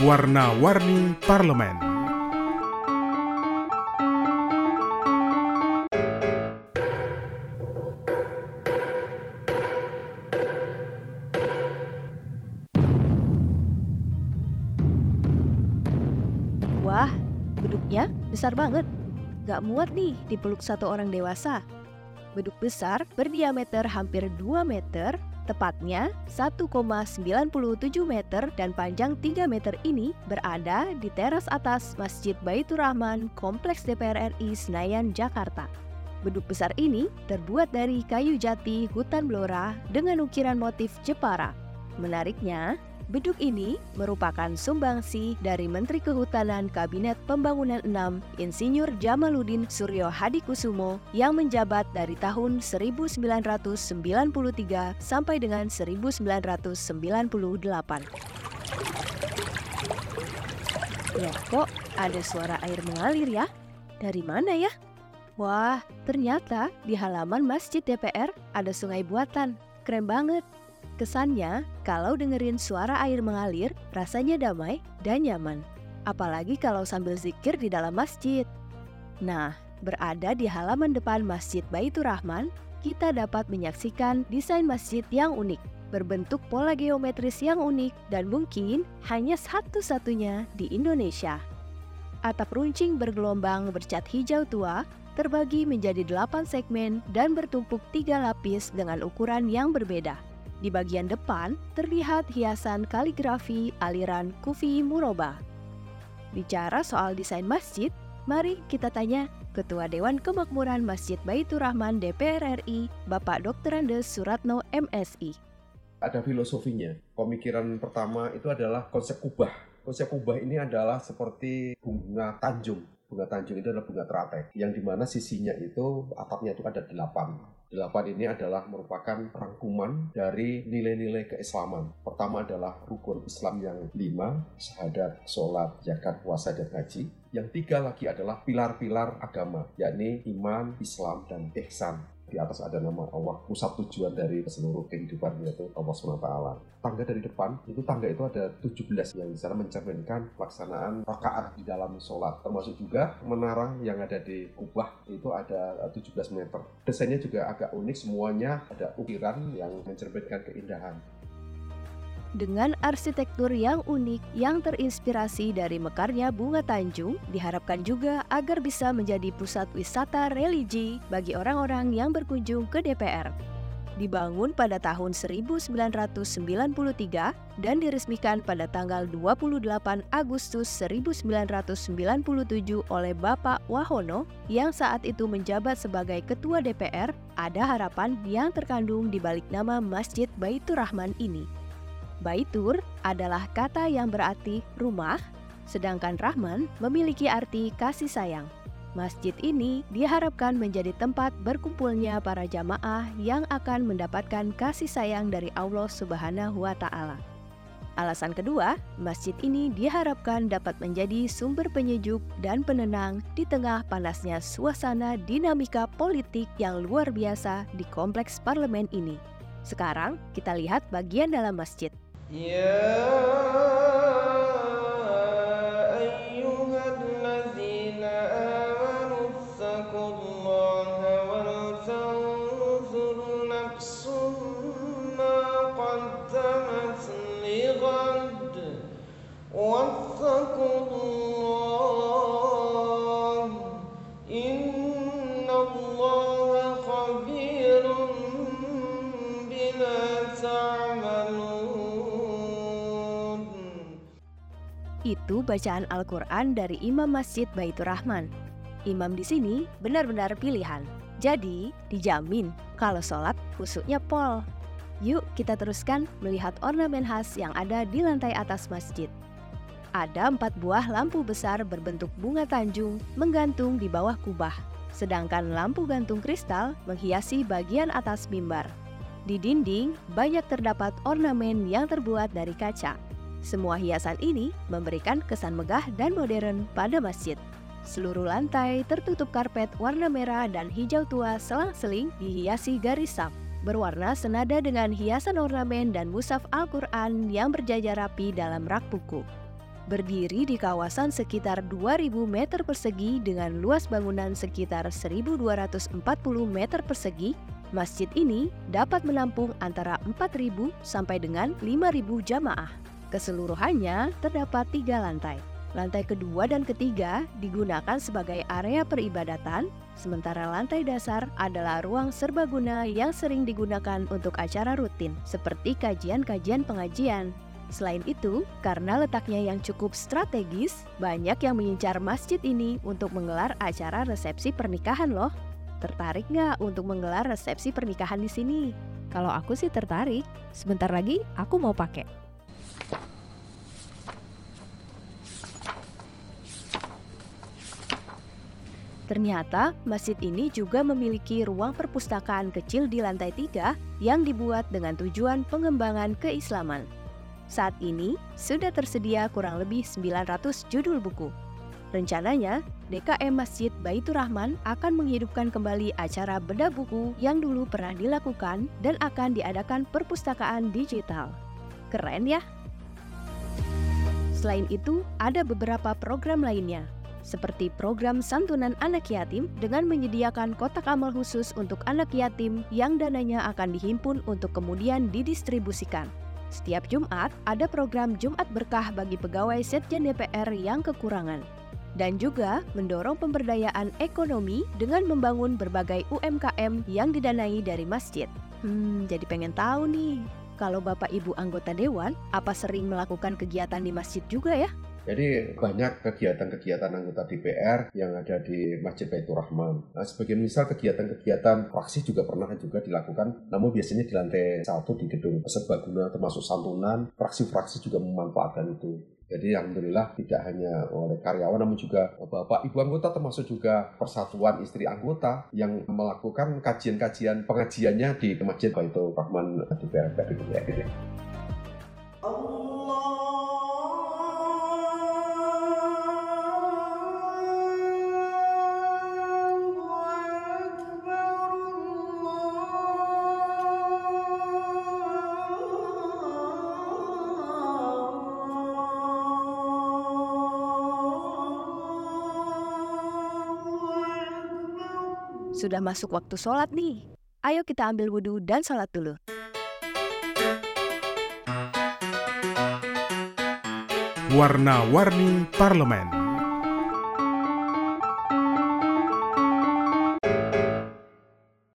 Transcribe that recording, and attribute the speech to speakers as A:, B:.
A: Warna-Warni Parlemen.
B: Wah, beduknya besar banget. Gak muat nih dipeluk satu orang dewasa. Beduk besar berdiameter hampir 2 meter, tepatnya 1,97 meter dan panjang 3 meter ini berada di teras atas Masjid Baitur Rahman, Kompleks DPR RI Senayan, Jakarta. Beduk besar ini terbuat dari kayu jati hutan blora dengan ukiran motif Jepara. Menariknya, Beduk ini merupakan sumbangsi dari Menteri Kehutanan Kabinet Pembangunan 6 Insinyur Jamaluddin Suryo Hadikusumo yang menjabat dari tahun 1993 sampai dengan 1998. Ya kok ada suara air mengalir ya? Dari mana ya? Wah, ternyata di halaman Masjid DPR ada sungai buatan. Keren banget. Kesannya, kalau dengerin suara air mengalir, rasanya damai dan nyaman. Apalagi kalau sambil zikir di dalam masjid. Nah, berada di halaman depan Masjid Baitur Rahman, kita dapat menyaksikan desain masjid yang unik, berbentuk pola geometris yang unik, dan mungkin hanya satu-satunya di Indonesia. Atap runcing bergelombang bercat hijau tua terbagi menjadi delapan segmen dan bertumpuk tiga lapis dengan ukuran yang berbeda. Di bagian depan terlihat hiasan kaligrafi aliran Kufi Muroba. Bicara soal desain masjid, mari kita tanya Ketua Dewan Kemakmuran Masjid Baitur Rahman DPR RI, Bapak Dr. Andes Suratno MSI.
C: Ada filosofinya. Pemikiran pertama itu adalah konsep kubah. Konsep kubah ini adalah seperti bunga tanjung. Bunga tanjung itu adalah bunga teratai, yang di mana sisinya itu atapnya itu ada delapan Delapan ini adalah merupakan rangkuman dari nilai-nilai keislaman. Pertama adalah rukun Islam yang lima, syahadat, sholat, zakat, puasa, dan haji. Yang tiga lagi adalah pilar-pilar agama, yakni iman, Islam, dan ihsan di atas ada nama Allah pusat tujuan dari seluruh kehidupan yaitu Allah SWT tangga dari depan itu tangga itu ada 17 yang bisa mencerminkan pelaksanaan rakaat di dalam sholat. Termasuk juga menara yang ada di kubah itu ada 17 meter. Desainnya juga agak unik semuanya ada ukiran yang mencerminkan keindahan
B: dengan arsitektur yang unik yang terinspirasi dari mekarnya bunga Tanjung, diharapkan juga agar bisa menjadi pusat wisata religi bagi orang-orang yang berkunjung ke DPR. Dibangun pada tahun 1993 dan diresmikan pada tanggal 28 Agustus 1997 oleh Bapak Wahono yang saat itu menjabat sebagai Ketua DPR, ada harapan yang terkandung di balik nama Masjid Baitur Rahman ini. Baitur adalah kata yang berarti rumah, sedangkan Rahman memiliki arti kasih sayang. Masjid ini diharapkan menjadi tempat berkumpulnya para jamaah yang akan mendapatkan kasih sayang dari Allah Subhanahu wa Ta'ala. Alasan kedua, masjid ini diharapkan dapat menjadi sumber penyejuk dan penenang di tengah panasnya suasana dinamika politik yang luar biasa di kompleks parlemen ini. Sekarang kita lihat bagian dalam masjid.
D: Yeah.
B: Itu bacaan Al-Quran dari Imam Masjid Baitur Rahman. Imam di sini benar-benar pilihan. Jadi, dijamin kalau sholat khusyuknya pol. Yuk kita teruskan melihat ornamen khas yang ada di lantai atas masjid. Ada empat buah lampu besar berbentuk bunga tanjung menggantung di bawah kubah. Sedangkan lampu gantung kristal menghiasi bagian atas mimbar. Di dinding banyak terdapat ornamen yang terbuat dari kaca. Semua hiasan ini memberikan kesan megah dan modern pada masjid. Seluruh lantai tertutup karpet warna merah dan hijau tua selang-seling dihiasi garis saf, berwarna senada dengan hiasan ornamen dan musaf Al-Quran yang berjajar rapi dalam rak buku. berdiri di kawasan sekitar 2000 meter persegi dengan luas bangunan sekitar 1240 meter persegi, masjid ini dapat menampung antara 4000 sampai dengan 5000 jamaah. Keseluruhannya terdapat tiga lantai. Lantai kedua dan ketiga digunakan sebagai area peribadatan, sementara lantai dasar adalah ruang serbaguna yang sering digunakan untuk acara rutin, seperti kajian-kajian pengajian. Selain itu, karena letaknya yang cukup strategis, banyak yang mengincar masjid ini untuk menggelar acara resepsi pernikahan loh. Tertarik nggak untuk menggelar resepsi pernikahan di sini?
A: Kalau aku sih tertarik, sebentar lagi aku mau pakai.
B: Ternyata masjid ini juga memiliki ruang perpustakaan kecil di lantai tiga yang dibuat dengan tujuan pengembangan keislaman. Saat ini sudah tersedia kurang lebih 900 judul buku. Rencananya, DKM Masjid Baitur Rahman akan menghidupkan kembali acara bedah buku yang dulu pernah dilakukan dan akan diadakan perpustakaan digital. Keren ya? Selain itu, ada beberapa program lainnya, seperti program santunan anak yatim dengan menyediakan kotak amal khusus untuk anak yatim yang dananya akan dihimpun untuk kemudian didistribusikan. Setiap Jumat ada program Jumat Berkah bagi pegawai Setjen DPR yang kekurangan. Dan juga mendorong pemberdayaan ekonomi dengan membangun berbagai UMKM yang didanai dari masjid. Hmm, jadi pengen tahu nih, kalau Bapak Ibu anggota dewan, apa sering melakukan kegiatan di masjid juga ya?
C: Jadi banyak kegiatan-kegiatan anggota DPR yang ada di Masjid Baitur Rahman. Nah, sebagai misal kegiatan-kegiatan fraksi juga pernah juga dilakukan, namun biasanya di lantai satu di gedung serbaguna termasuk santunan, fraksi-fraksi juga memanfaatkan itu. Jadi alhamdulillah tidak hanya oleh karyawan namun juga bapak ibu anggota termasuk juga persatuan istri anggota yang melakukan kajian-kajian pengajiannya di Masjid Baitur Rahman DPR RI.
B: Sudah masuk waktu sholat nih. Ayo kita ambil wudhu dan sholat dulu.
D: Warna-warni Parlemen